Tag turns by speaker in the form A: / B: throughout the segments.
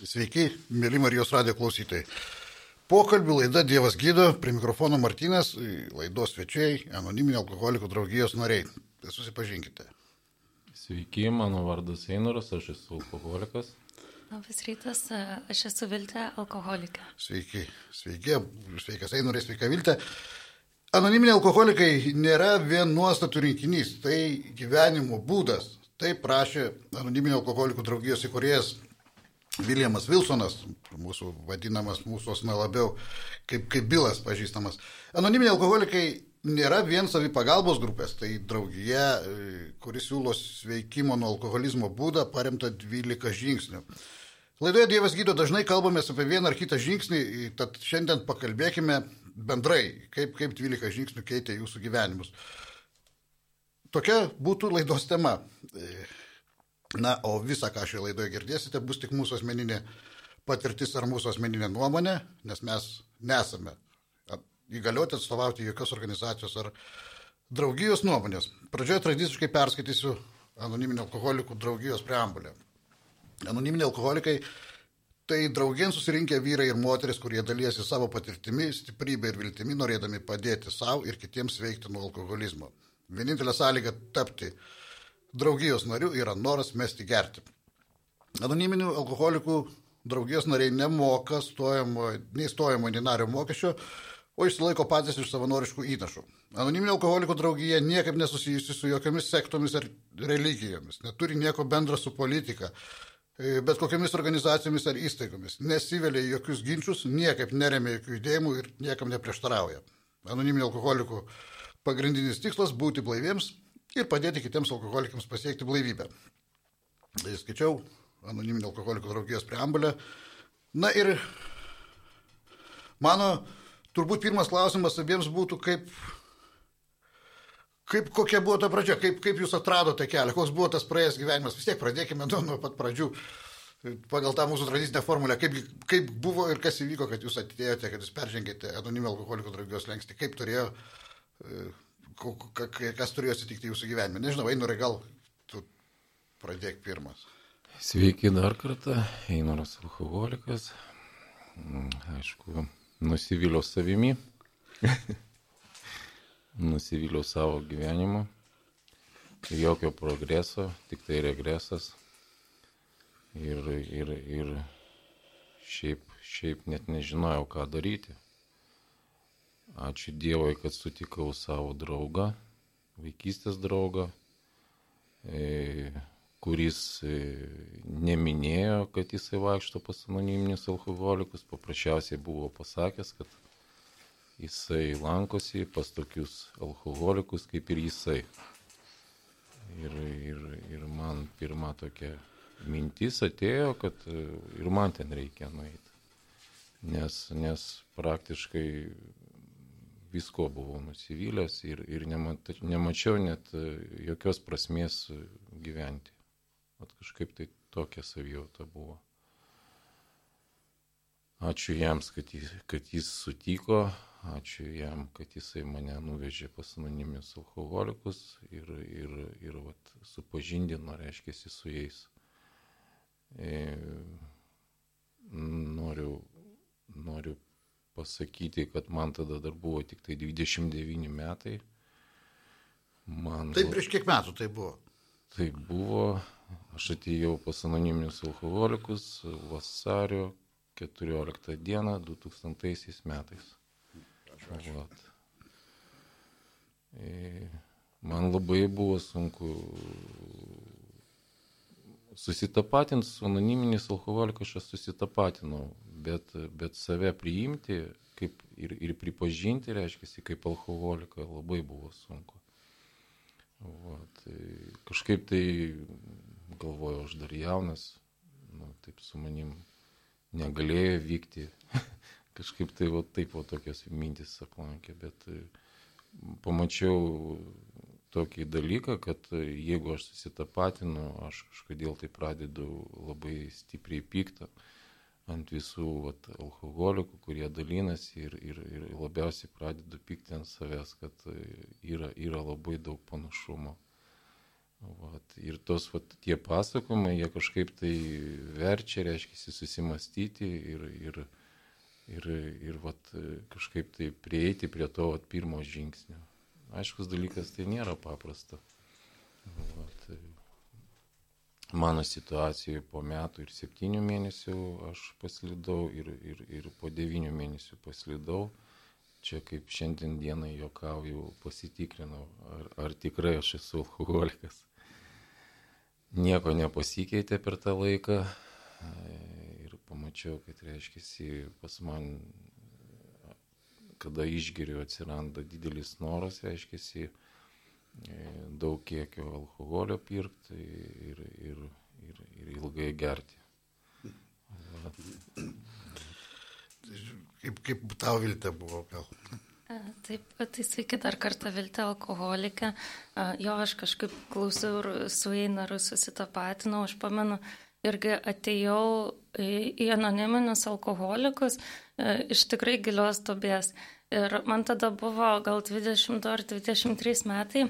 A: Sveiki, mėly Marijos radio klausytojai. Pokalbių laida Dievas gydo, prie mikrofono Martinas, laidos svečiai, anoniminio alkoholikų draugijos nariai. Susipažinkite.
B: Sveiki, mano vardas Einoras, aš esu alkoholikas.
C: Labas rytas, aš esu Viltė, alkoholikė.
A: Sveiki, sveiki, sveikas Einorai, sveika Viltė. Anoniminiai alkoholikai nėra vien nuostatų rinkinys, tai gyvenimo būdas. Tai prašė anoniminio alkoholikų draugijos įkurėjas Viljamas Wilsonas, mūsų vadinamas mūsų osna labiau kaip, kaip Bilas pažįstamas. Anoniminiai alkoholikai nėra vien savipagalbos grupės, tai draugija, kuris siūlo sveikimo nuo alkoholizmo būdą paremta 12 žingsnių. Laidoje Dievas gydo dažnai kalbamės apie vieną ar kitą žingsnį, tad šiandien pakalbėkime bendrai, kaip, kaip 12 žingsnių keitė jūsų gyvenimus. Tokia būtų laidos tema. Na, o visą, ką šioje laidoje girdėsite, bus tik mūsų asmeninė patirtis ar mūsų asmeninė nuomonė, nes mes nesame įgalioti atstovauti jokios organizacijos ar draugijos nuomonės. Pradžioje tradiciškai perskaitysiu anoniminio alkoholikų draugijos preambulę. Anoniminiai alkoholikai Tai draugien susirinkę vyrai ir moteris, kurie dalyjasi savo patirtimi, stiprybė ir viltimi, norėdami padėti savo ir kitiems veikti nuo alkoholizmo. Vienintelė sąlyga tapti draugijos nariu yra noras mesti gerti. Anoniminių alkoholikų draugijos nariai nemoka stojamo, nei stojamo, nei nario mokesčio, o išsilaiko patys iš savanoriškų įnašų. Anoniminio alkoholikų draugija niekaip nesusijusi su jokiamis sektomis ar religijomis, neturi nieko bendra su politika E, bet kokiamis organizacijomis ar įstaigomis, nesivelia jokius ginčius, niekaip neremia jokių judėjimų ir niekam neprieštarauja. Anoniminio alkoholikų pagrindinis tikslas - būti blaiviems ir padėti kitiems alkoholikams pasiekti blaivybę. Tai skaičiau anoniminio alkoholikų draugijos preambulę. Na ir mano turbūt pirmas klausimas abiems būtų, kaip Kaip, kokia buvo ta pradžia, kaip, kaip jūs atradote kelią, koks buvo tas praėjęs gyvenimas, vis tiek pradėkime nuo, nuo pat pradžių, pagal tą mūsų tradicinę formulę, kaip, kaip buvo ir kas įvyko, kad jūs atėjote, kad jūs peržengėte anonimio alkoholikų draugijos lengsti, kaip turėjo, kas turėjo atsitikti jūsų gyvenime. Nežinau, Einurai, gal tu pradėk pirmas.
B: Sveiki dar kartą, Einoras alkoholikas, mm, aišku, nusiviliau savimi. nusivyliau savo gyvenimu, jokio progreso, tik tai regresas. Ir, ir, ir šiaip, šiaip net nežinojau, ką daryti. Ačiū Dievui, kad sutikau savo draugą, vaikystės draugą, e, kuris e, neminėjo, kad jisai vaikšto pas anoniminius alkoholikus, paprasčiausiai buvo pasakęs, kad jisai lankosi pas tokius alkoholikus kaip ir jisai. Ir, ir, ir man pirma tokia mintis atėjo, kad ir man ten reikia nueiti. Nes, nes praktiškai visko buvau nusivylęs ir, ir nemata, nemačiau net jokios prasmės gyventi. At kažkaip tai tokia savijauta buvo. Ačiū jiems, kad jis, kad jis sutiko, ačiū jam, kad jisai mane nuvežė pas anonimius alkoholikus ir, ir, ir vat, supažindino, reiškia, su jais. E, noriu, noriu pasakyti, kad man tada dar buvo tik tai 29 metai.
A: Man, tai prieš kiek metų tai buvo?
B: Tai buvo, aš atėjau pas anoniminius alkoholikus vasario 14 dieną 2000 metais. Vat. E, man labai buvo sunku susitapatinti su anoniminiais alkoholikas, aš susitapatinau, bet, bet save priimti kaip, ir, ir pripažinti, reiškia, kaip alkoholiką labai buvo sunku. Vat, kažkaip tai galvoju, aš dar jaunas, nu, taip su manim negalėjo vykti kažkaip tai va, taip va, tokios mintis aplankė, bet pamačiau tokį dalyką, kad jeigu aš susitapatinu, aš kažkodėl tai pradedu labai stipriai pyktą ant visų vat, alkoholikų, kurie dalinasi ir, ir, ir labiausiai pradedu pykti ant savęs, kad e, yra, yra labai daug panašumo. Vat, ir tos vat, tie pasakojimai, jie kažkaip tai verčia, reiškia, susimastyti ir, ir, ir, ir vat, kažkaip tai prieiti prie to vat, pirmo žingsnio. Aiškus dalykas, tai nėra paprasta. Vat, mano situacijoje po metų ir septynių mėnesių aš paslidau ir, ir, ir po devynių mėnesių paslidau čia kaip šiandien dienai jokauju, pasitikrinau, ar, ar tikrai aš esu alkoholikas. Nieko nepasikeitė per tą laiką ir pamačiau, kad reiškia, pas man, kada išgeriu, atsiranda didelis noras, reiškia, daug kiekio alkoholio pirkti ir, ir, ir, ir ilgai gerti. Va
A: kaip, kaip tau viltė buvo gal?
C: Taip, tai sveiki dar kartą Viltė alkoholikė. Jo, aš kažkaip klausiau ir su Einaru susitapatinau, aš pamenu, irgi atėjau į, anoniminius alkoholikus iš tikrai gilios tobės. Ir man tada buvo gal 20 ar 23 metai.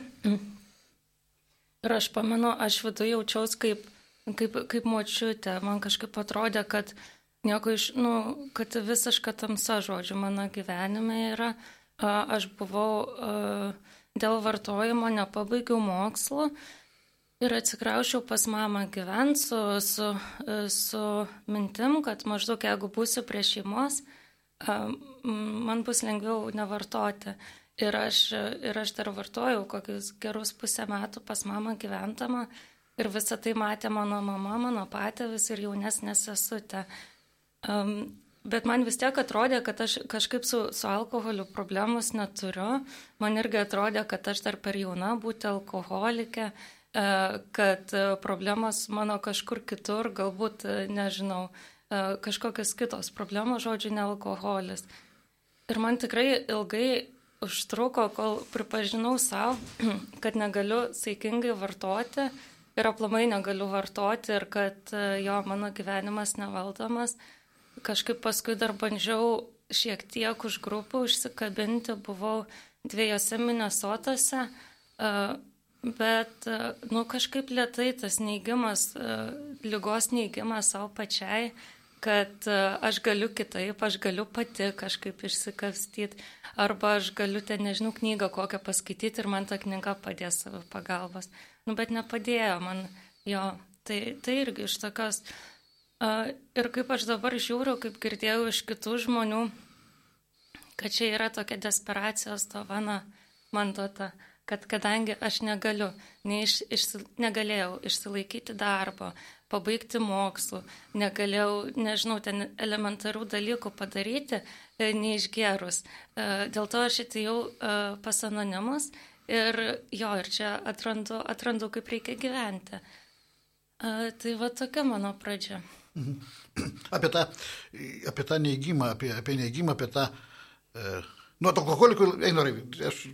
C: Ir aš pamenu, aš viduje jaučiausi kaip, kaip, kaip močiutė. Man kažkaip atrodė, kad nieko iš, nu, kad visiška tamsa, žodžiu, mano gyvenime yra. Aš buvau dėl vartojimo, nepabaigiau mokslo ir atsikraušiau pas mamą gyventi su, su, su mintim, kad maždaug jeigu būsiu prie šeimos, man bus lengviau nevartoti. Ir aš, ir aš dar vartojau kokius gerus pusę metų pas mamą gyventama ir visą tai matė mano mama, mano patėvis ir jaunesnė sesutė. Um, bet man vis tiek atrodė, kad aš kažkaip su, su alkoholiu problemus neturiu. Man irgi atrodė, kad aš dar per jauna būti alkoholikė, e, kad problemos mano kažkur kitur, galbūt, e, nežinau, e, kažkokios kitos problemos, žodžiu, ne alkoholis. Ir man tikrai ilgai užtruko, kol pripažinau savo, kad negaliu saikingai vartoti ir aplamai negaliu vartoti ir kad jo mano gyvenimas nevaldomas kažkaip paskui dar bandžiau šiek tiek už grupų užsikabinti, buvau dviejose Minnesotose, bet, nu, kažkaip lietai tas neigimas, lygos neigimas savo pačiai, kad aš galiu kitaip, aš galiu pati kažkaip išsikapstyti, arba aš galiu ten, nežinau, knygą kokią paskaityti ir man ta knyga padės savo pagalbos. Nu, bet nepadėjo man jo. Tai, tai irgi iš tokios Ir kaip aš dabar žiūriu, kaip girdėjau iš kitų žmonių, kad čia yra tokia desperacijos dovana man duota, kad kadangi aš negaliu, neiš, išsi, negalėjau išsilaikyti darbo, pabaigti mokslų, negalėjau, nežinau, ten elementarių dalykų padaryti, e, neišgerus. E, dėl to aš atėjau e, pas anonimus ir jo, ir čia atrandu, atrandu kaip reikia gyventi. Tai va tokia mano pradžia.
A: Mhm. Apie tą, apie tą neįgymą, apie, apie neįgymą, apie tą... E, nuo alkoholikų, Einorai, aš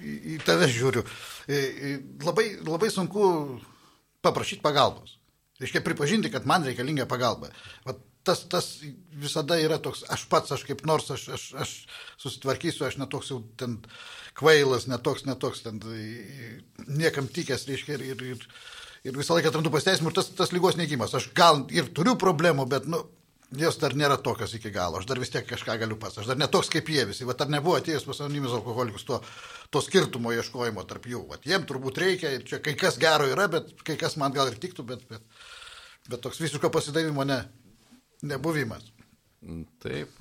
A: į tave žiūriu. E, e, labai, labai sunku paprašyti pagalbos. Reiškia pripažinti, kad man reikalinga pagalba. Vat tas, tas visada yra toks, aš pats, aš kaip nors, aš, aš, aš susitvarkysiu, aš netoks jau ten kvailas, netoks, netoks ten niekam tikęs, reiškia, ir, ir, ir ir visą laiką atrandu pasiteisimų ir tas, tas lygos neigimas. Aš gal ir turiu problemų, bet, nu, jos dar nėra tokios iki galo. Aš dar vis tiek kažką galiu pas. Aš dar netoks kaip jie visi. Vat ar nebuvo atėjęs pas anonimius alkoholikus to, to skirtumo ieškojimo tarp jų. Vat jiem turbūt reikia čia kai kas gero yra, bet kai kas man gal ir tiktų, bet, bet, bet toks visiško pasidavimo ne, nebuvimas.
B: Taip,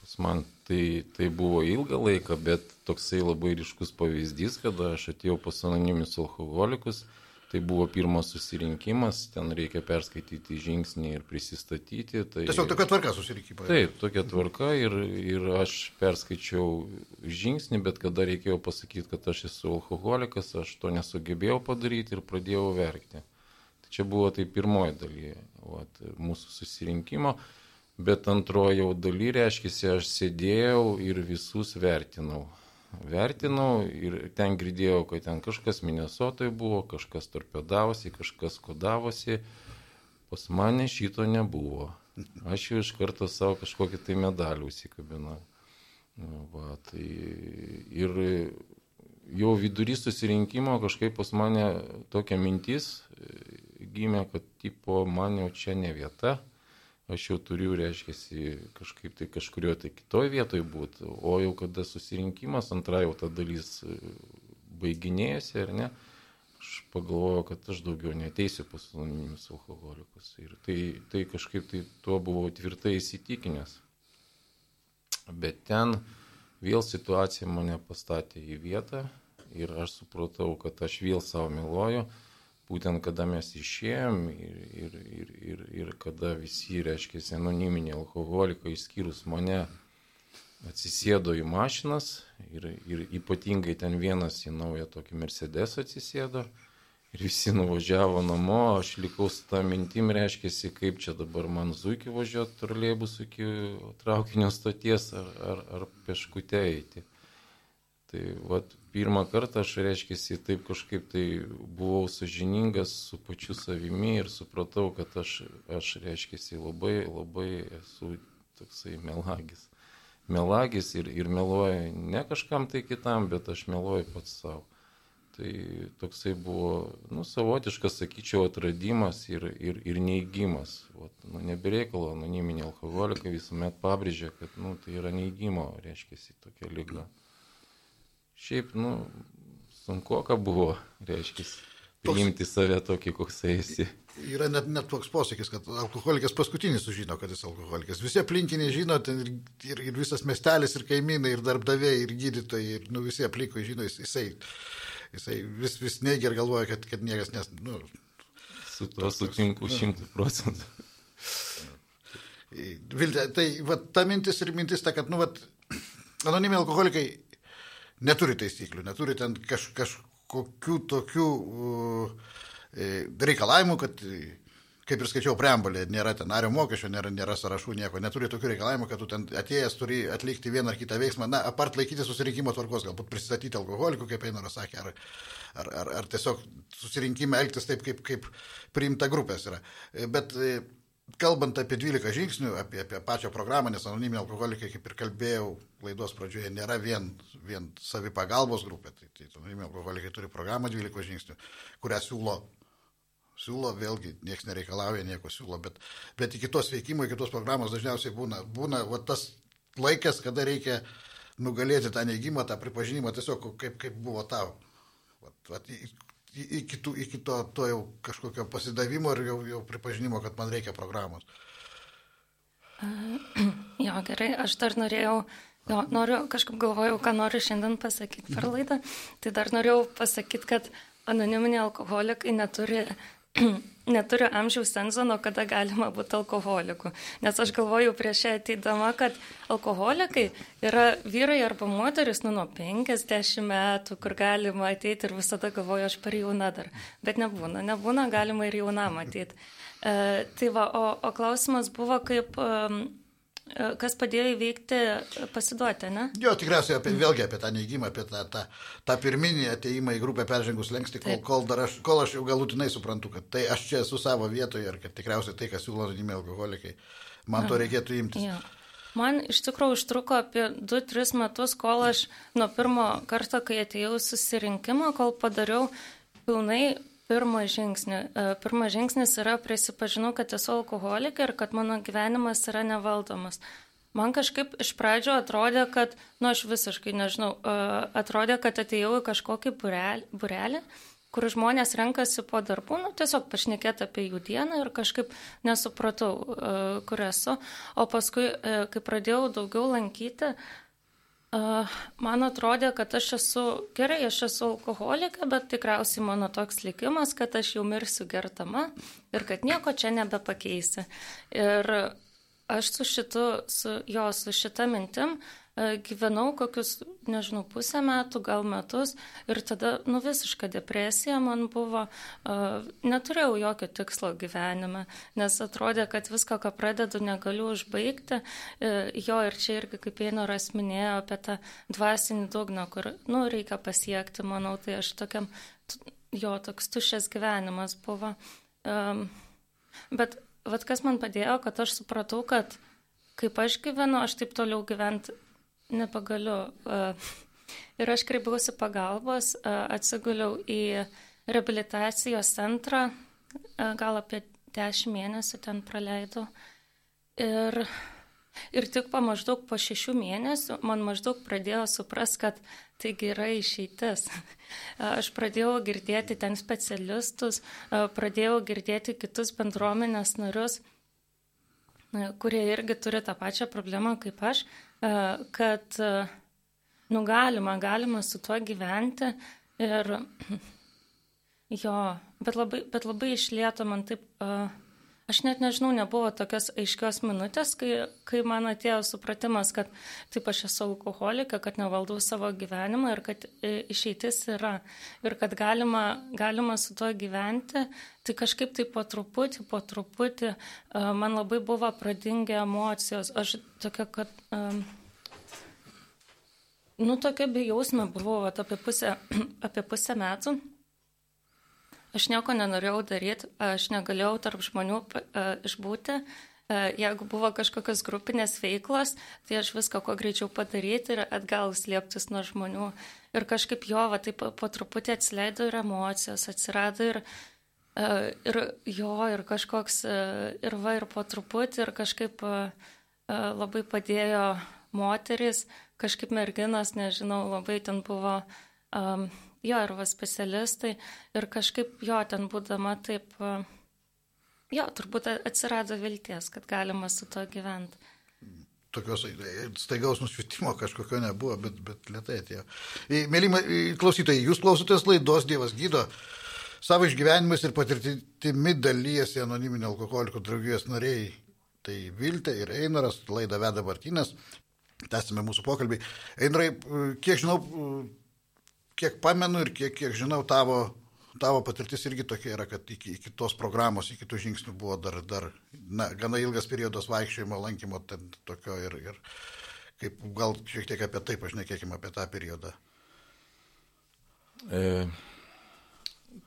B: pas man tai, tai buvo ilgą laiką, bet toksai labai ryškus pavyzdys, kada aš atėjau pas anonimius alkoholikus Tai buvo pirmas susirinkimas, ten reikia perskaityti žingsnį ir prisistatyti. Tai...
A: Tiesiog tokia tvarka susirinkimo.
B: Taip, tokia tvarka ir, ir aš perskaičiau žingsnį, bet kada reikėjo pasakyti, kad aš esu alkoholikas, aš to nesugebėjau padaryti ir pradėjau verkti. Tai čia buvo tai pirmoji dalyje vat, mūsų susirinkimo. Bet antroji jau daly, reiškia, aš sėdėjau ir visus vertinau vertinau ir ten girdėjau, kad ten kažkas Minnesotoje buvo, kažkas torpedavosi, kažkas kodavosi. Pas mane šito nebuvo. Aš jau iš karto savo kažkokį tai medalį užsikabinau. Va, tai ir jau vidury susirinkimo kažkaip pas mane tokia mintis gimė, kad tipo man jau čia ne vieta, aš jau turiu, reiškia, kažkaip tai kažkurio tai kitoj vietoj būti, o jau kada susirinkimas, antra jau ta dalis e, baiginėjasi, ar ne, aš pagalvojau, kad aš daugiau neteisiu pas anoniminius alkoholikus. Ir tai, tai kažkaip tai tuo buvau tvirtai įsitikinęs. Bet ten vėl situacija mane pastatė į vietą ir aš supratau, kad aš vėl savo meluoju būtent kada mes išėjom ir, ir, ir, ir, ir kada visi, reiškia, anoniminiai alkoholikai, išskyrus mane, atsisėdo į mašinas ir, ir ypatingai ten vienas į naują tokį Mercedes atsisėdo ir visi nuvažiavo namo, aš likau su tą mintim, reiškia, kaip čia dabar man zuikį važiuoti trolėbus iki traukinio stoties ar, ar, ar peškute eiti. Tai vat, pirmą kartą aš, reiškia, taip kažkaip tai buvau sažiningas su pačiu savimi ir supratau, kad aš, aš reiškia, labai, labai esu toksai melagis. Melagis ir, ir meluoju ne kažkam tai kitam, bet aš meluoju pats savo. Tai toksai buvo, nu, savotiškas, sakyčiau, atradimas ir, ir, ir neįgymas. Vat, nu, nebereikalo, anoniminiai alkoholikai visuomet pabrėžia, kad, nu, tai yra neįgymo, reiškia, tokia lyga. Šiaip, nu, sunku, ką buvo, reiškia, priimti save tokį, koks esi.
A: Yra net, net toks posakis, kad alkoholikas paskutinis sužino, kad jis alkoholikas. Visi aplinkiniai žino, ir, ir, ir visas miestelis, ir kaimynai, ir darbdaviai, ir gydytojai, ir nu, visi aplinkui žino, jis, jisai, jisai vis, vis neigia ir galvoja, kad, kad niekas nes... Nu,
B: Su tuo sutinku nu. šimtų procentų.
A: Viltė, tai va, ta mintis ir mintis ta, kad, nu, va, anonimiai alkoholikai neturi taisyklių, neturi ten kaž, kažkokių tokių uh, reikalavimų, kad, kaip ir skaičiau preambulė, nėra ten nario mokesčio, nėra, nėra sąrašų, nieko, neturi tokių reikalavimų, kad tu ten atėjęs turi atlikti vieną ar kitą veiksmą, na, apart laikyti susirinkimo tvarkos, galbūt pristatyti alkoholikų, kaip Einaras sakė, ar, ar, ar, ar tiesiog susirinkime elgtis taip, kaip, kaip priimta grupės yra. Bet kalbant apie 12 žingsnių, apie, apie pačią programą, nes anoniminiai alkoholikai, kaip ir kalbėjau laidos pradžioje, nėra vien, vien savipagalbos grupė. Tai, tai anoniminiai alkoholikai turi programą 12 žingsnių, kurią siūlo, siūlo vėlgi, niekas nereikalauja, nieko siūlo, bet, bet iki tos veikimo, iki tos programos dažniausiai būna, būna va, tas laikas, kada reikia nugalėti tą neigimą, tą pripažinimą, tiesiog kaip, kaip buvo tau. Vat, vat, iki, tų, iki to, to jau kažkokio pasidavimo ir jau, jau pripažinimo, kad man reikia programos.
C: Jo, gerai, aš dar norėjau, jo, noriu, kažkaip galvojau, ką noriu šiandien pasakyti per mhm. laidą. Tai dar norėjau pasakyti, kad anoniminiai alkoholikai neturi neturiu amžiaus cenzo, nuo kada galima būti alkoholiku. Nes aš galvoju prieš ateidama, kad alkoholikai yra vyrai arba moteris nu, nuo 50 metų, kur galima ateiti ir visada galvoju, aš per jauna dar. Bet nebūna, nebūna, galima ir jaunam ateiti. E, tai va, o, o klausimas buvo, kaip E, kas padėjo įveikti e, pasiduoti, ne?
A: Jo, tikriausiai apie, vėlgi apie tą neįgymą, apie tą, tą, tą pirminį ateimą į grupę peržengus lengsti, kol, kol, aš, kol aš jau galutinai suprantu, kad tai aš čia esu savo vietoje ir kad tikriausiai tai, kas siūlo anonimiai alkoholikai, man to reikėtų imtis.
C: Jo. Man iš tikrųjų užtruko apie 2-3 metus, kol aš nuo pirmo karto, kai atėjau susirinkimą, kol padariau pilnai pirmą žingsnį. E, pirmas žingsnis yra prisipažinau, kad esu alkoholikė ir kad mano gyvenimas yra nevaldomas. Man kažkaip iš pradžio atrodė, kad, nu aš visiškai nežinau, e, atrodė, kad atėjau į kažkokį burelį, kur žmonės renkasi po darbų, nu tiesiog pašnekėti apie jų dieną ir kažkaip nesupratau, e, kur esu. O paskui, kai pradėjau daugiau lankyti, Man atrodė, kad aš esu, gerai, aš esu alkoholikė, bet tikriausiai mano toks likimas, kad aš jau mirsiu gertama ir kad nieko čia nebepakeisi. Ir aš su šitu, su jo, su šita mintim gyvenau kokius, nežinau, pusę metų, gal metus ir tada, nu, visiška depresija man buvo, e, neturėjau jokio tikslo gyvenime, nes atrodė, kad viską, ką pradedu, negaliu užbaigti. E, jo ir čia irgi, kaip Einoras minėjo, apie tą dvasinį dugną, kur, nu, reikia pasiekti, manau, tai aš tokiam, jo, toks tušės gyvenimas buvo. Bet, vad kas man padėjo, kad aš supratau, kad kaip aš gyvenu, aš taip toliau gyventi nepagaliu. Ir aš kreipiausi pagalbos, atsiguliau į reabilitacijos centrą, gal apie 10 mėnesių ten praleidau. Ir Ir tik po maždaug po šešių mėnesių man maždaug pradėjo supras, kad taigi yra išeitis. Aš pradėjau girdėti ten specialistus, pradėjau girdėti kitus bendruomenės narius, kurie irgi turi tą pačią problemą kaip aš, kad nu galima, galima su tuo gyventi ir jo, bet labai, bet labai išlieto man taip. Uh, Aš net nežinau, nebuvo tokios aiškios minutės, kai, kai man atėjo supratimas, kad taip aš esu alkoholikė, kad nevaldau savo gyvenimą ir kad e, išeitis yra ir kad galima, galima su tuo gyventi. Tai kažkaip tai po truputį, po truputį e, man labai buvo pradingę emocijos. Aš tokia, kad... Um, Nu, tokia bejausmė buvo apie pusę, apie pusę metų. Aš nieko nenorėjau daryti, aš negalėjau tarp žmonių uh, išbūti. Uh, jeigu buvo kažkokios grupinės veiklos, tai aš viską kuo greičiau padaryti ir atgal slėptis nuo žmonių. Ir kažkaip jo, va, taip po truputį atsileido ir emocijos, atsirado ir, uh, ir jo, ir kažkoks, ir va, ir po truputį, ir kažkaip labai padėjo moteris, kažkaip merginas, nežinau, labai ten buvo. Um, jo, ir va specialistai, ir kažkaip jo ten būdama taip, jo, turbūt atsirado vilties, kad galima su to gyventi.
A: Tokios staigaus nušvitimo kažkokio nebuvo, bet, bet lietai atėjo. Mėly klausytojai, jūs klausotės laidos Dievas gydo. Savo išgyvenimais ir patirtimi dalyjasi anoniminio alkoholikų draugijos nariai. Tai Viltė ir Einaras, laidą veda Martinas. Tęsime mūsų pokalbį. Einarai, kiek žinau, kiek pamenu ir kiek, kiek žinau, tavo, tavo patirtis irgi tokia yra, kad iki, iki tos programos, iki tų žingsnių buvo dar, dar na, gana ilgas periodas vaikščiojimo, lankymo ten tokio ir, ir kaip, gal šiek tiek apie tai pašnekėkime, apie tą periodą.
B: E,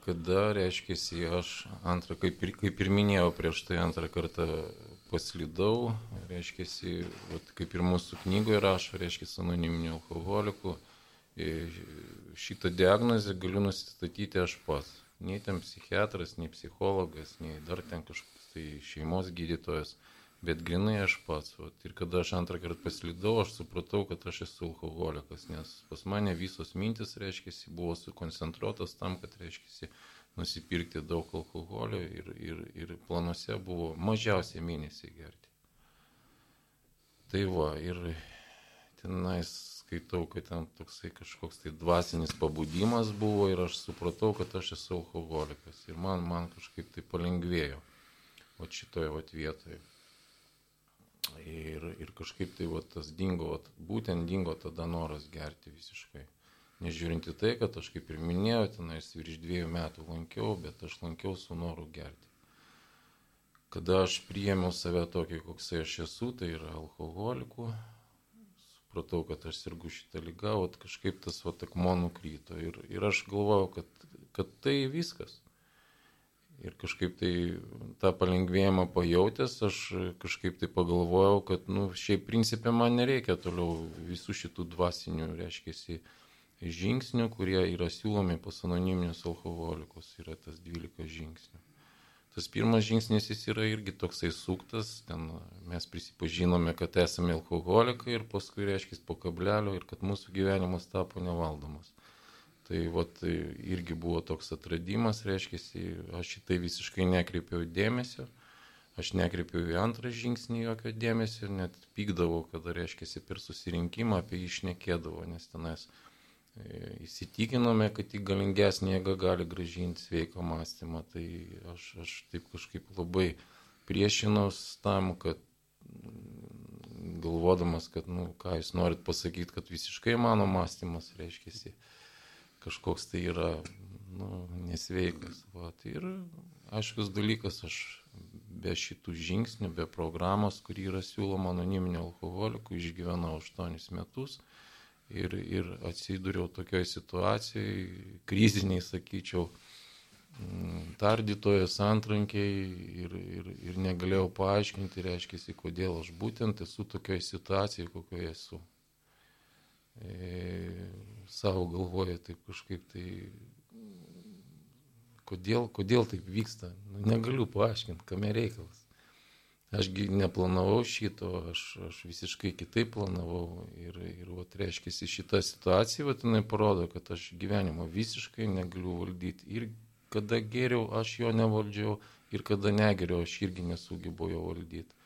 B: kada, reiškia, aš antrą, kaip ir, kaip ir minėjau prieš tai antrą kartą paslydau, reiškia, kaip ir mūsų knygoje rašo, reiškia, anoniminių alkoholikų šitą diagnozę galiu nusistatyti aš pats. Nei ten psichiatras, nei psichologas, nei dar ten kažkoks tai šeimos gydytojas, bet grinai aš pats. Vat. Ir kada aš antrą kartą paslydau, aš supratau, kad aš esu alkoholikas, nes pas mane visos mintis, reiškia, buvo sukoncentruotas tam, kad, reiškia, nusipirkti daug alkoholio ir, ir, ir planuose buvo mažiausiai mėnesį gerti. Tai va, ir tenais skaitau, kad ten toksai kažkoks tai dvasinis pabudimas buvo ir aš supratau, kad aš esu alkoholikas. Ir man, man kažkaip tai palengvėjo. O šitoje vat vietoje. Ir, ir kažkaip tai vat, tas dingo, vat, būtent dingo tada noras gerti visiškai. Nežiūrinti tai, kad aš kaip ir minėjau, tenais virš dviejų metų lankiau, bet aš lankiau su noru gerti. Kada aš priėmiau save tokį, koksai aš esu, tai yra alkoholikų, supratau, kad aš sirgu šitą lygą, o kažkaip tas va akmuo nukryto. Ir, ir aš galvojau, kad, kad tai viskas. Ir kažkaip tai tą palengvėjimą pajutęs, aš kažkaip tai pagalvojau, kad, nu, šiaip principė man nereikia toliau visų šitų dvasinių, reiškia, žingsnių, kurie yra siūlomi pas anoniminius alkoholikus. Yra tas 12 žingsnių tas pirmas žingsnis jis yra irgi toksai suktas, ten mes prisipažinome, kad esame alkoholikai ir paskui reiškia po kablelio ir kad mūsų gyvenimas tapo nevaldomas. Tai vat, irgi buvo toks atradimas, reiškia, aš į tai visiškai nekreipiau dėmesio, aš nekreipiau į antrą žingsnį jokio dėmesio ir net pykdavau, kada, reiškia, per susirinkimą apie jį išnekėdavo, nes tenais įsitikinome, kad tik galingesnė jėga gali gražinti sveiką mąstymą. Tai aš, aš taip kažkaip labai priešinaus tam, kad galvodamas, kad, nu, ką jūs norit pasakyti, kad visiškai mano mąstymas reiškia, kažkoks tai yra nu, nesveikas. Va, tai ir aiškus dalykas, aš be šitų žingsnių, be programos, kuri yra siūloma anoniminio alkoholikų, išgyvenau 8 metus ir, ir atsidūriau tokioj situacijai, kriziniai, sakyčiau, mm, tardytojas antrankiai ir, ir, ir negalėjau paaiškinti, reiškia, kodėl aš būtent esu tokioj situacijai, kokioje esu. E, savo galvoje taip kažkaip tai, kodėl, kodėl taip vyksta, nu, negaliu paaiškinti, kame reikalas. Ašgi neplanavau šito, aš, aš visiškai kitaip planavau ir, ir vat, reiškia, šita situacija, vat, jinai parodo, kad aš gyvenimo visiškai negaliu valdyti. Ir kada geriau, aš jo nevaldžiau, ir kada negeriau, aš irgi nesugebėjau jo valdyti.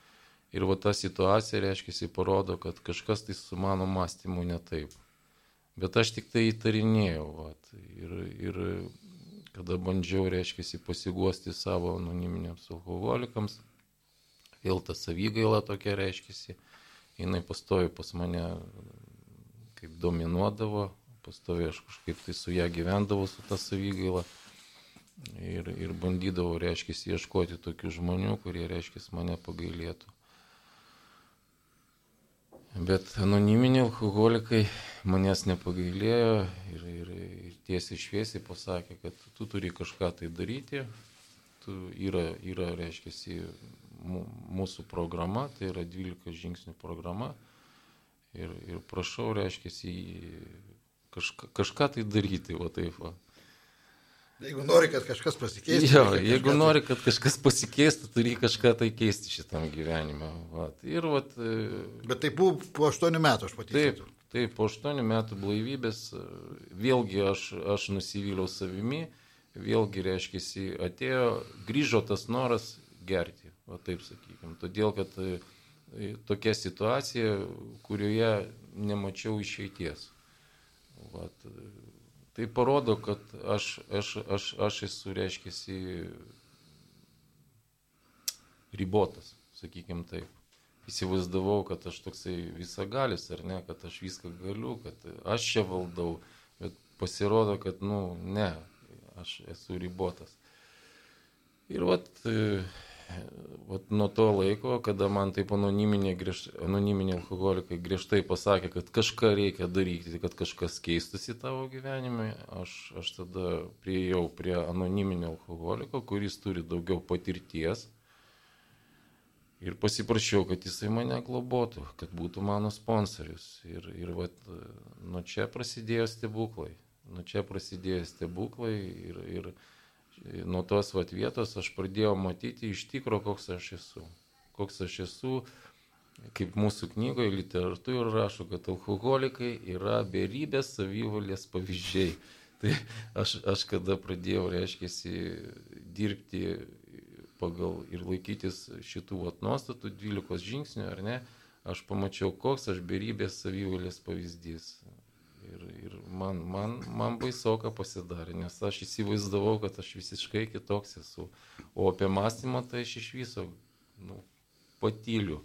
B: Ir va ta situacija, reiškia, parodo, kad kažkas tai su mano mąstymu ne taip. Bet aš tik tai įtarinėjau. Vat, ir, ir kada bandžiau, reiškia, pasiguosti savo anoniminiams alkoholikams, vėl ta savygaila tokia reiškėsi, jinai pastovi pas mane kaip dominuodavo, pastovi aš kažkaip tai su ją gyvendavau su ta savygaila ir, ir bandydavau, reiškia, ieškoti tokių žmonių, kurie, reiškia, mane pagailėtų. Bet anoniminiai alkoholikai manęs nepagailėjo ir, ir, ir tiesiai šviesiai pasakė, kad tu turi kažką tai daryti, tu yra, yra reiškia, mūsų programa, tai yra 12 žingsnių programa. Ir, ir prašau, reiškia, kažką, kažką tai daryti, va taip. Va.
A: Jeigu nori, kad kažkas pasikeistų.
B: Jo, jeigu tai... nori, kad kažkas pasikeistų, turi kažką tai keisti šitam gyvenime. Vat. Ir, vat,
A: e, Bet tai buvo po 8 metų, aš pateikiau.
B: Taip, taip, po 8 metų blaivybės, e, vėlgi aš, aš nusivyliau savimi, vėlgi, reiškia, atėjo, grįžo tas noras gerti va taip sakykime. Todėl, kad e, tokia situacija, kurioje nemačiau išeities. Vat, e, tai parodo, kad aš, aš, aš, aš esu, reiškia, ribotas, sakykime taip. Įsivaizdavau, kad aš toksai visagalis, ar ne, kad aš viską galiu, kad aš čia valdau, bet pasirodo, kad, nu, ne, aš esu ribotas. Ir vat, e, vat nuo to laiko, kada man taip anoniminiai, griež, anoniminiai alkoholikai griežtai pasakė, kad kažką reikia daryti, kad kažkas keistųsi tavo gyvenime, aš, aš tada prieėjau prie anoniminio alkoholiko, kuris turi daugiau patirties. Ir pasiprašiau, kad jisai mane globotų, kad būtų mano sponsorius. Ir, ir vat, nuo čia prasidėjo stebuklai. Nuo čia prasidėjo stebuklai ir, ir, nuo tos vat, vietos aš pradėjau matyti iš tikro, koks aš esu. Koks aš esu, kaip mūsų knygoje literatūra rašo, kad alkoholikai yra beribės savivalės pavyzdžiai. Tai aš, aš kada pradėjau, reiškia, dirbti pagal ir laikytis šitų vat, nuostatų, 12 žingsnių, ar ne, aš pamačiau, koks aš beribės savivalės pavyzdys. Ir, ir man, man, man baisoka pasidarė, nes aš įsivaizdavau, kad aš visiškai kitoks esu. O apie mąstymą tai aš iš viso nu, patyliu.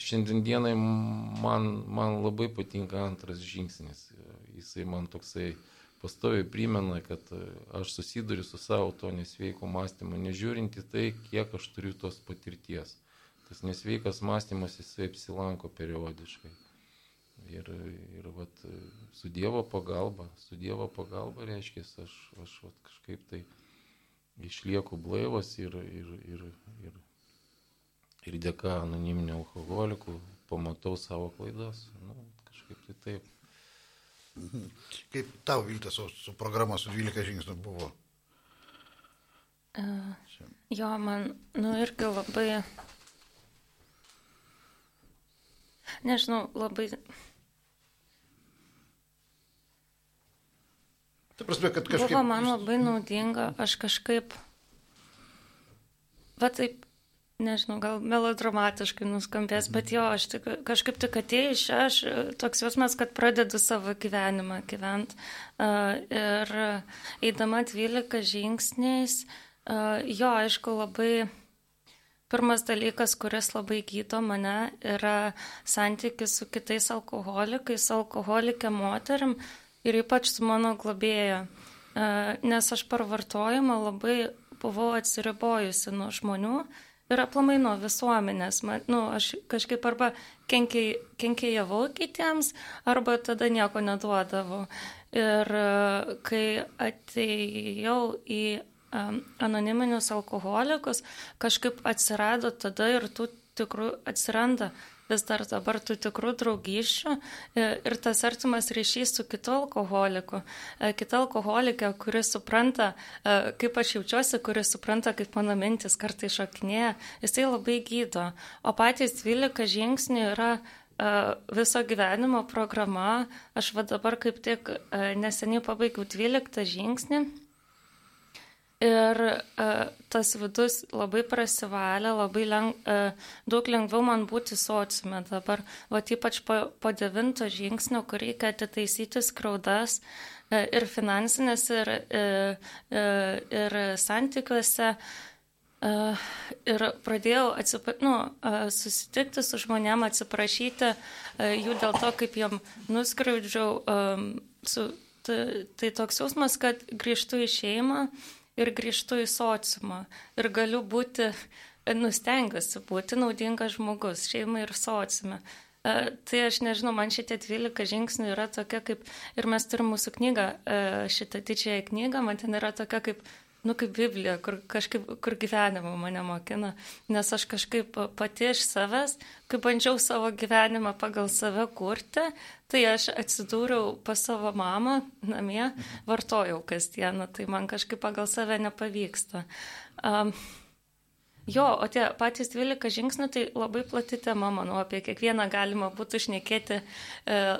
B: Šiandien dienai man, man labai patinka antras žingsnis. Jisai man toksai pastoviai primena, kad aš susiduriu su savo to nesveiko mąstymu, nežiūrinti tai, kiek aš turiu tos patirties. Tas nesveikas mąstymas jisai apsilanko periodiškai. Ir, ir vat, su Dievo pagalba, su Dievo pagalba reiškia, aš, aš vat, kažkaip tai išlieku blaivas ir, ir, ir, ir, ir dėka anoniminių alkoholikų pamatau savo klaidas. Nu, kažkaip tai taip.
A: Kaip tau viltis su, su programa su 12 žingsnių buvo?
C: Uh, jo, man, nu irgi labai, nežinau, labai
A: Tai prasme, kad kažkaip...
C: Buvo man labai naudinga, aš kažkaip, va taip, nežinau, gal melodramatiškai nuskambės, bet jo, aš tik, kažkaip tik atėjau iš čia, aš toks jausmas, kad pradedu savo gyvenimą gyventi. Ir eidama 12 žingsniais, jo, aišku, labai pirmas dalykas, kuris labai gydo mane, yra santykis su kitais alkoholikais, alkoholikė moterim ir ypač su mano globėja, e, nes aš per vartojimą labai buvau atsiribojusi nuo žmonių ir aplamai nuo visuomenės. Man, nu, aš kažkaip arba kenkėjavau kitiems, arba tada nieko neduodavau. Ir e, kai atėjau į anoniminius alkoholikus, kažkaip atsirado tada ir tų tikrų atsiranda vis dar dabar tų tikrų draugyščių e, ir tas artimas ryšys su kitu alkoholiku, e, kita alkoholikė, kuris supranta, e, kaip aš jaučiuosi, kuris supranta, kaip mano mintis kartai šokinėja, jisai labai gydo. O patys 12 žingsnių yra viso gyvenimo programa. Aš va dabar kaip tik neseniai pabaigiau 12 žingsnį Ir uh, tas vidus labai prasivalė, labai leng, uh, daug lengviau man būti sociume dabar. O ypač po, po devinto žingsnio, kur reikia atitaisyti skriaudas uh, ir finansinės, ir, uh, uh, ir santykiuose. Uh, ir pradėjau atsipa, nu, uh, susitikti su žmonėm, atsiprašyti uh, jų dėl to, kaip jam nuskriaudžiau. Um, su, tai, tai toks jausmas, kad grįžtu į šeimą ir grįžtu į sociumą ir galiu būti, nustengiuosi būti naudingas žmogus šeimai ir sociume. Tai aš nežinau, man šitie 12 žingsnių yra tokia kaip, ir mes turim mūsų knygą, e, šitą didžiąją knygą, man ten yra tokia kaip nu, kaip Biblija, kur, kažkaip, kur gyvenimą mane mokina, nes aš kažkaip pati iš savęs, kai bandžiau savo gyvenimą pagal save kurti, tai aš atsidūriau pas savo mamą namie, vartojau kasdieną, tai man kažkaip pagal save nepavyksta. Um, Jo, o tie patys 12 žingsnių tai labai plati tema, manau, apie kiekvieną galima būtų šnekėti e,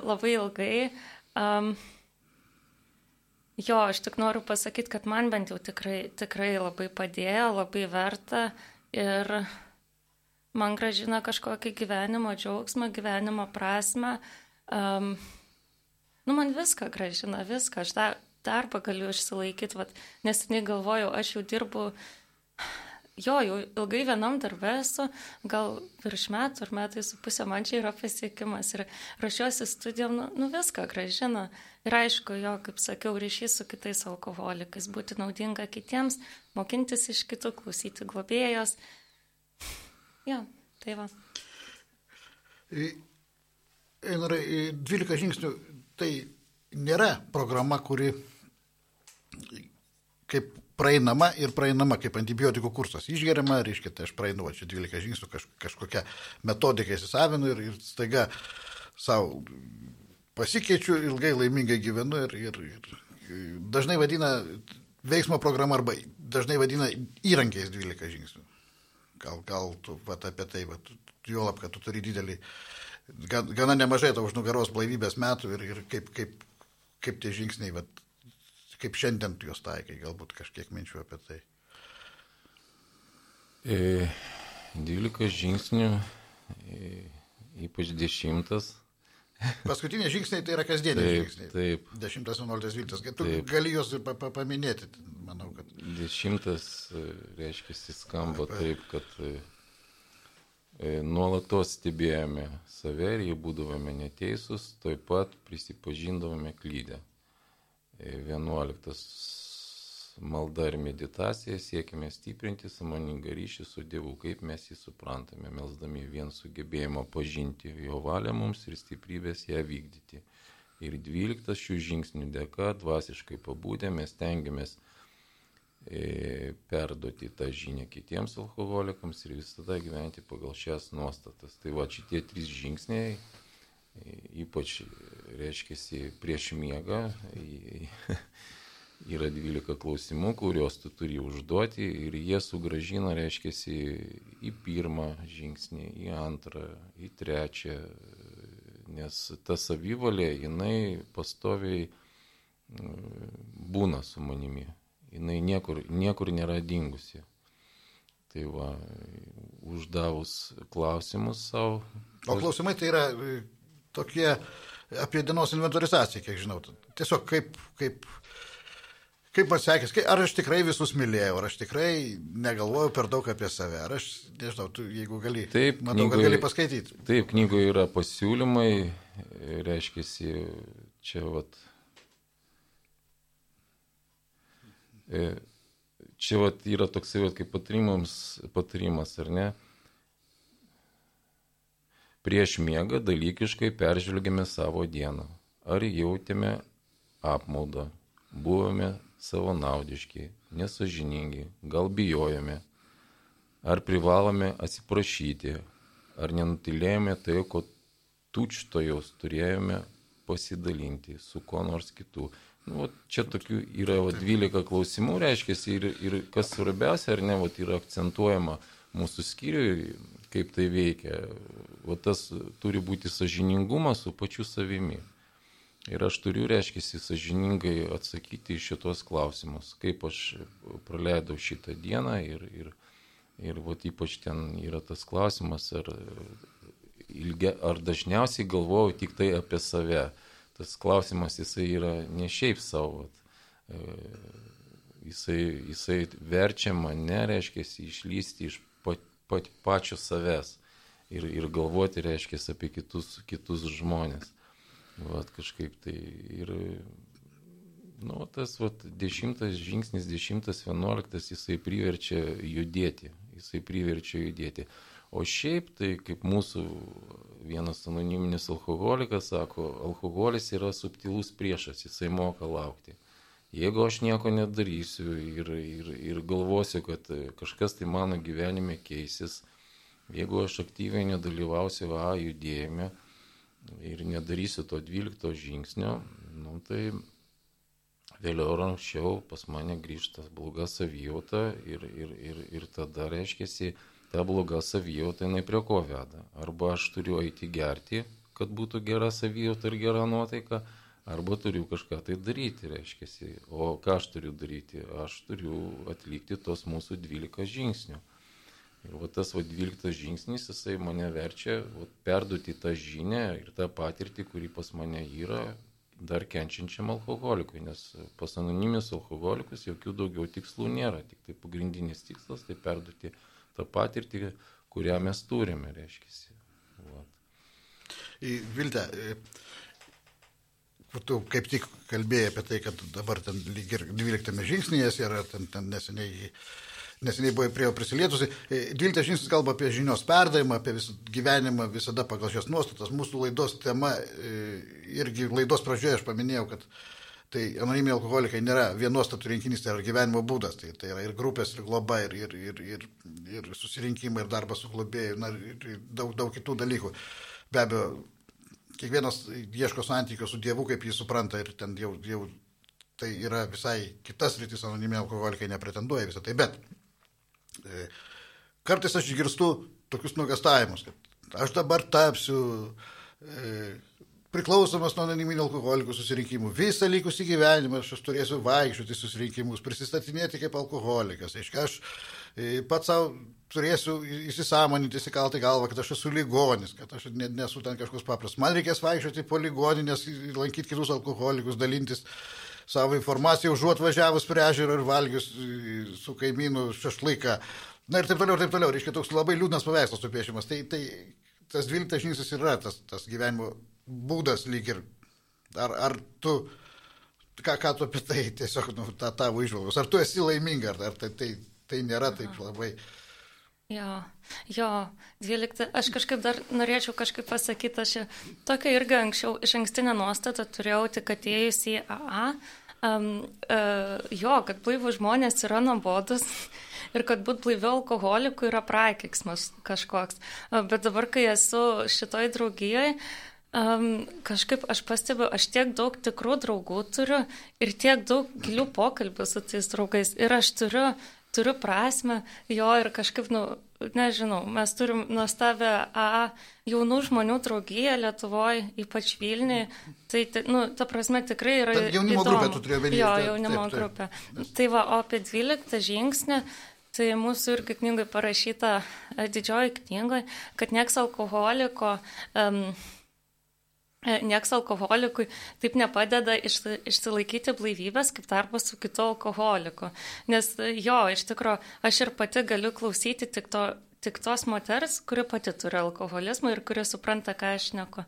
C: labai ilgai. Um, Jo, aš tik noriu pasakyti, kad man bent jau tikrai, tikrai labai padėjo, labai verta ir man gražina kažkokį gyvenimo džiaugsmą, gyvenimo prasme. Um, nu, man viską gražina, viską. Aš dar, darbą galiu išsilaikyti, nes negalvojau, aš jau dirbu jo, jau ilgai vienam darbė esu, gal virš metų ar metai su pusė man čia yra pasiekimas ir rašiuosi studijom, nu, nu viską gražina. Ir aišku, jo, kaip sakiau, ryšys su kitais alkoholikais, būti naudinga kitiems, mokintis iš kitų, klausyti globėjos. Jo, tai va.
A: Einarai, 12 žingsnių tai nėra programa, kuri kaip praeinama ir praeinama kaip antibiotikų kursas. Išgeriama, reiškia, tai aš praeinu, čia 12 žingsnių kaž, kažkokią metodiką įsisavinu ir, ir staiga savo pasikeičiu, ilgai laimingai gyvenu ir, ir, ir dažnai vadina veiksmo programa arba dažnai vadina įrankiais 12 žingsnių. Gal, gal tu vat, apie tai, vat, juolab, kad tu turi didelį, gana nemažai tavo už nugaros blaivybės metų ir, ir kaip, kaip, kaip tie žingsniai vat, kaip šiandien tu juos taikai, galbūt kažkiek minčių apie tai.
B: E, 12 žingsnių, e, ypač 10.
A: Paskutiniai žingsniai tai yra kasdieniai
B: taip,
A: žingsniai.
B: Taip.
A: 10, 11, 12. Tu
B: Taip.
A: gali juos pa, pa, paminėti, manau, kad.
B: Dešimtas, e, reiškia, skamba taip, kad e, e, nuolatos stebėjome save ir jei būdavome neteisūs, taip pat prisipažindavome klydę. 11 malda ir meditacija siekime stiprinti samoningą ryšį su Dievu, kaip mes jį suprantame, melsdami vien sugebėjimo pažinti jo valią mums ir stiprybės ją vykdyti. Ir 12 šių žingsnių dėka, dvasiškai pabūdė, mes tengiamės e, perduoti tą žinią kitiems alkoholikams ir visada gyventi pagal šias nuostatas. Tai va šitie trys žingsniai ypač, reiškia, prieš miegą yra 12 klausimų, kuriuos tu turi užduoti ir jie sugražina, reiškia, į pirmą žingsnį, į antrą, į trečią, nes ta savivalė, jinai pastoviai būna su manimi, jinai niekur, niekur nėra dingusi. Tai va, uždavus klausimus savo.
A: O klausimai tai yra tokie apie dienos inventorizaciją, kiek žinau. Tiesiog kaip, kaip, kaip man sekės, ar aš tikrai visus mylėjau, ar aš tikrai negalvojau per daug apie save, ar aš, nežinau, tu, jeigu gali,
B: taip,
A: matau,
B: knygoje,
A: gali paskaityti.
B: Taip, knygoje yra pasiūlymai, reiškia, čia vat. Čia vat yra toksai vat kaip patarimas, patarimas, ar ne? Prieš miegą dalykiškai peržvelgėme savo dieną. Ar jautėme apmaudą, buvome savanaudiški, nesažiningi, gal bijojame, ar privalome atsiprašyti, ar nenutilėjome tai, ko tučtojos turėjome pasidalinti su kuo nors kitu. Nu, vat čia tokių yra vat, 12 klausimų, reiškia, ir, ir kas svarbiausia, ar ne, vat, yra akcentuojama mūsų skyriui, kaip tai veikia. Vat tas turi būti sažiningumas su pačiu savimi. Ir aš turiu, reiškia, sažiningai atsakyti į šitos klausimus, kaip aš praleidau šitą dieną ir, ir, ir vat, ypač ten yra tas klausimas, ar, ilgia, ar dažniausiai galvoju tik tai apie save tas klausimas jisai yra ne šiaip savo. E, jisai, jisai verčia mane, reiškia, išlysti iš pat, pat, pačio savęs ir, ir galvoti, reiškia, apie kitus, kitus žmonės. Vat kažkaip tai ir, nu, tas, vat, dešimtas žingsnis, dešimtas, vienuoliktas, jisai priverčia judėti, jisai priverčia judėti. O šiaip tai kaip mūsų vienas anoniminis alkoholikas sako, alkoholis yra subtilus priešas, jisai moka laukti. Jeigu aš nieko nedarysiu ir, ir, ir galvosiu, kad kažkas tai mano gyvenime keisis, jeigu aš aktyviai nedalyvausiu A judėjime ir nedarysiu to 12 žingsnio, nu, tai vėliau ar anksčiau pas mane grįžta bloga savijauta ir, ir, ir, ir tada reiškia, ta bloga savijauta jinai prie ko veda. Arba aš turiu eiti gerti, kad būtų gera savijauta ir gera nuotaika, arba turiu kažką tai daryti, reiškia. O ką aš turiu daryti? Aš turiu atlikti tos mūsų 12 žingsnių. Ir va tas va 12 žingsnis, jisai mane verčia va, perduoti tą žinę ir tą patirtį, kuri pas mane yra, dar kenčiančiam alkoholikui, nes pas anonimius alkoholikus jokių daugiau tikslų nėra, tik tai pagrindinis tikslas tai perduoti tą patirtį, kurią mes turime, reiškia.
A: Viltė, tu kaip tik kalbėjai apie tai, kad dabar ten lyg ir 12 žingsnėje yra, ten, ten neseniai, neseniai buvo prie jo prisilietusi. 12 žingsnis kalba apie žinios perdavimą, apie visą gyvenimą visada pagal šios nuostatas. Mūsų laidos tema, irgi laidos pradžioje aš paminėjau, kad Tai anoniminiai alkoholikai nėra vienuostatų rinkinys, tai yra gyvenimo būdas, tai, tai yra ir grupės, ir globa, ir, ir, ir, ir, ir susirinkimai, ir darbas su globėju, na, ir daug, daug kitų dalykų. Be abejo, kiekvienas ieško santykio su Dievu, kaip jį supranta, ir ten jau, jau tai yra visai kitas rytis, anoniminiai alkoholikai nepretenduoja visą tai, bet e, kartais aš išgirstu tokius nuogastavimus, kad aš dabar tapsiu e, priklausomas nuo anoniminių alkoholikų susirinkimų. Visą likusį gyvenimą aš turėsiu vaikščioti susirinkimus, prisistatinėti kaip alkoholikas. Aiškia, aš pats savo turėsiu įsisamoninti, įsikalti galvą, kad aš esu ligonis, kad aš nesu ten kažkoks paprastas. Man reikės vaikščioti po ligoninės, lankyti kitus alkoholikus, dalintis savo informaciją, užuot važiavus prie ežero ir valgius e, su kaimynu šašlaiką. Na ir taip toliau, ir taip toliau. Reiškia, toks labai liūdnas paveikslas supiešimas. Tai, tai tas dvyliktas žingsnis yra tas, tas gyvenimo būdas lyg ir. Ar, ar tu, ką, ką tu apie tai tiesiog, nu, tą tavo išvalgos, ar tu esi laiminga, ar, ar tai, tai, tai nėra taip labai.
C: Jo, jo, 12. Aš kažkaip dar norėčiau kažkaip pasakyti, aš tokia irgi anksčiau iš ankstinę nuostatą turėjau tik atėjus į AA. Um, uh, jo, kad blaivų žmonės yra nuobodus ir kad būt blaiviu alkoholiku yra prakeiksmas kažkoks. Uh, bet dabar, kai esu šitoj draugijoje, Um, kažkaip aš pastebiu, aš tiek daug tikrų draugų turiu ir tiek daug gilių pokalbių su tais draugais. Ir aš turiu, turiu prasme jo ir kažkaip, nu, nežinau, mes turim nuostabę A jaunų žmonių draugiją Lietuvoje, ypač Vilniui. Tai, tai, nu, ta prasme tikrai yra.
A: Ta jaunimo įdomu. grupė, tu turėjai
C: vedyti. Jo, jaunimo taip, taip. grupė. Tai va, o apie 12 žingsnį. Tai mūsų irgi knygai parašyta didžioji knygoje, kad nieks alkoholiko um, E, nieks alkoholikui taip nepadeda išsilaikyti blaivybės kaip darbas su kitu alkoholiku. Nes e, jo, iš tikrųjų, aš ir pati galiu klausyti tik, to, tik tos moters, kuri pati turi alkoholizmą ir kuri supranta, ką aš neku.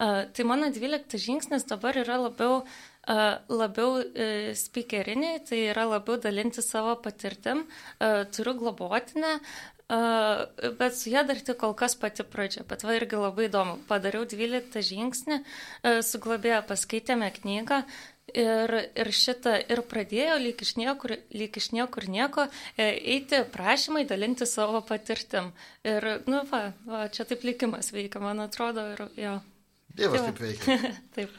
C: Uh, tai mano 12 žingsnis dabar yra labiau, uh, labiau speakeriniai, tai yra labiau dalinti savo patirtim. Turiu globotinę, bet su ją dar tik kol kas pati pradžia. Bet va irgi labai įdomu. Padariau 12 žingsnį, su globėja paskaitėme knygą Ir, ir šitą ir pradėjo lyg iš niekur, lyg iš niekur nieko e, eiti prašymai, dalinti savo patirtim. Ir, nu, va, va, čia taip likimas veikia, man atrodo, ir jo.
A: Dievas taip veikia.
C: taip.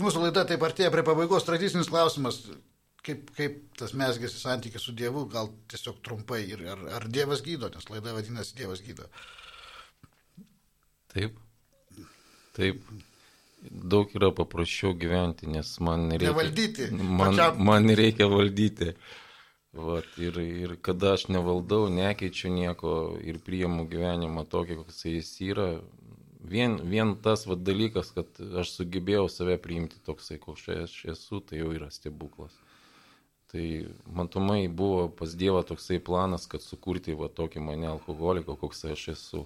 A: Mūsų laida taip artėja prie pabaigos. Tradicinis klausimas, kaip, kaip tas mesgėsi santykis su Dievu, gal tiesiog trumpai. Ir ar, ar Dievas gydo, nes laida vadinasi Dievas gydo.
B: Taip. Taip daug yra paprasčiau gyventi, nes man nereikia.
A: Nevaldyti.
B: Man,
A: pačiam.
B: man nereikia valdyti. Vat, ir, ir kada aš nevaldau, nekeičiu nieko ir priimu gyvenimą tokį, koks jis yra, vien, vien tas vat, dalykas, kad aš sugebėjau save priimti toksai, koks aš esu, tai jau yra stebuklas. Tai matomai buvo pas Dievą toksai planas, kad sukurti va tokį mane alkoholiką, koks aš esu.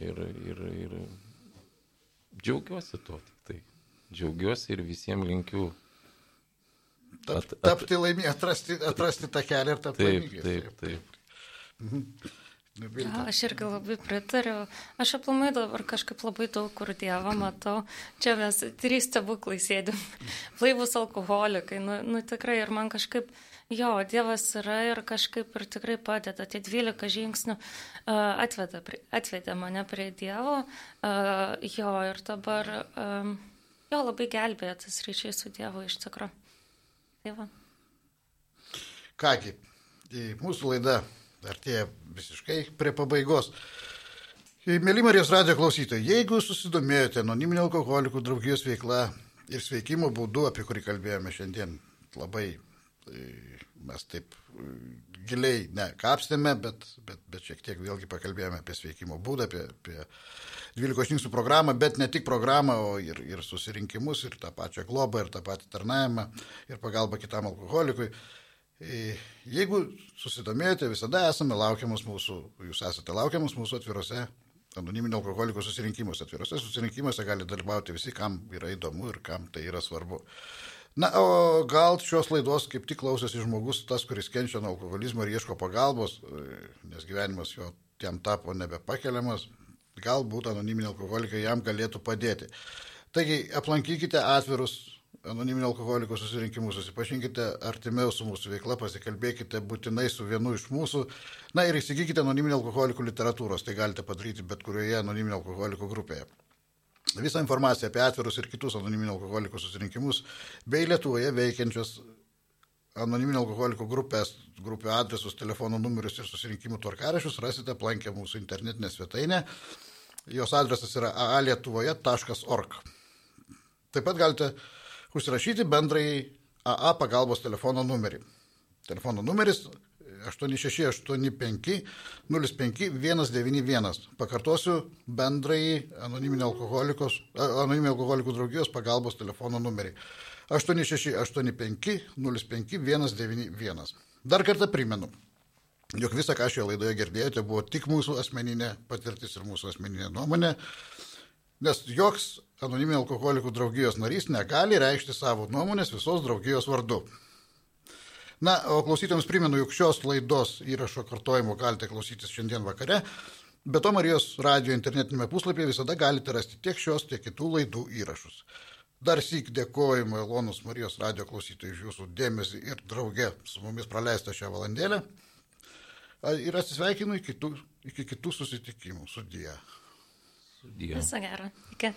B: Ir, ir, ir džiaugiuosi tuo tik tai. Džiaugiuosi ir visiems linkiu. At- at-
A: tapti laimė, atrasti, atrasti tą kelią ir tapti
B: Taip,
A: laimingais.
B: taip, taip.
C: Ja, aš irgi labai pritariu. Aš aplamai dabar kažkaip labai daug kur Dievą matau. Čia mes trys stebuklai sėdim. Blaivus alkoholikai. Nu, nu tikrai ir man kažkaip, jo, Dievas yra ir kažkaip ir tikrai padeda. Tie 12 žingsnių uh, atveda, atvedė mane prie Dievo. Uh, jo, ir dabar, um, jo, labai gelbėja tas ryšys su Dievu iš tikrųjų. Tai va.
A: Kągi, į mūsų laida artėja visiškai prie pabaigos. Mėly Marijos radio klausytojai, jeigu susidomėjote anoniminio alkoholikų draugijos veikla ir sveikimo būdu, apie kurį kalbėjome šiandien, labai e, mes taip e, giliai, ne, kapstėme, bet, bet, bet šiek tiek vėlgi pakalbėjome apie sveikimo būdą, apie, apie 12 žingsnių programą, bet ne tik programą, o ir, ir susirinkimus, ir tą pačią globą, ir tą patį tarnavimą, ir pagalbą kitam alkoholikui. E, Jeigu susidomėjote, visada esame laukiamus mūsų, jūs esate laukiamus mūsų atvirose anoniminio alkoholikų susirinkimuose. Atvirose susirinkimuose gali dalyvauti visi, kam yra įdomu ir kam tai yra svarbu. Na, o gal šios laidos kaip tik klausėsi žmogus, tas, kuris kenčia nuo alkoholizmo ir ieško pagalbos, e, nes gyvenimas jo jam tapo nebepakeliamas, galbūt anoniminiai alkoholikai jam galėtų padėti. Taigi aplankykite atvirus anoniminio alkoholikų susirinkimus, susipažinkite artimiau su mūsų veikla, pasikalbėkite būtinai su vienu iš mūsų. Na ir įsigykite anoniminio alkoholikų literatūros, tai galite padaryti bet kurioje anoniminio alkoholikų grupėje. Visą informaciją apie atvirus ir kitus anoniminio alkoholikų susirinkimus bei Lietuvoje veikiančios anoniminio alkoholikų grupės, grupių adresus, telefono numerius ir susirinkimų tvarkarašius rasite aplankę mūsų internetinę svetainę. Jos adresas yra aalietuvoje.org. Taip pat galite užsirašyti bendrai AA pagalbos telefono numerį. Telefono numeris 8685 05 191. Pakartosiu bendrai anoniminio alkoholikų draugijos pagalbos telefono numerį. 8685 05 191. Dar kartą primenu, jog visą, ką šioje laidoje girdėjote, buvo tik mūsų asmeninė patirtis ir mūsų asmeninė nuomonė, nes joks anoniminio alkoholikų draugijos narys negali reikšti savo nuomonės visos draugijos vardu. Na, o klausytėms primenu, jog šios laidos įrašo kartojimo galite klausytis šiandien vakare, bet to Marijos radio internetinėme puslapyje visada galite rasti tiek šios, tiek kitų laidų įrašus. Dar sik dėkoju Mailonus Marijos radio klausytojai už jūsų dėmesį ir draugę su mumis praleistą šią valandėlę. A, Ir atsisveikinu iki kitų, iki kitų susitikimų. Sudie.
B: Sudie.
C: Viso gero. Iki.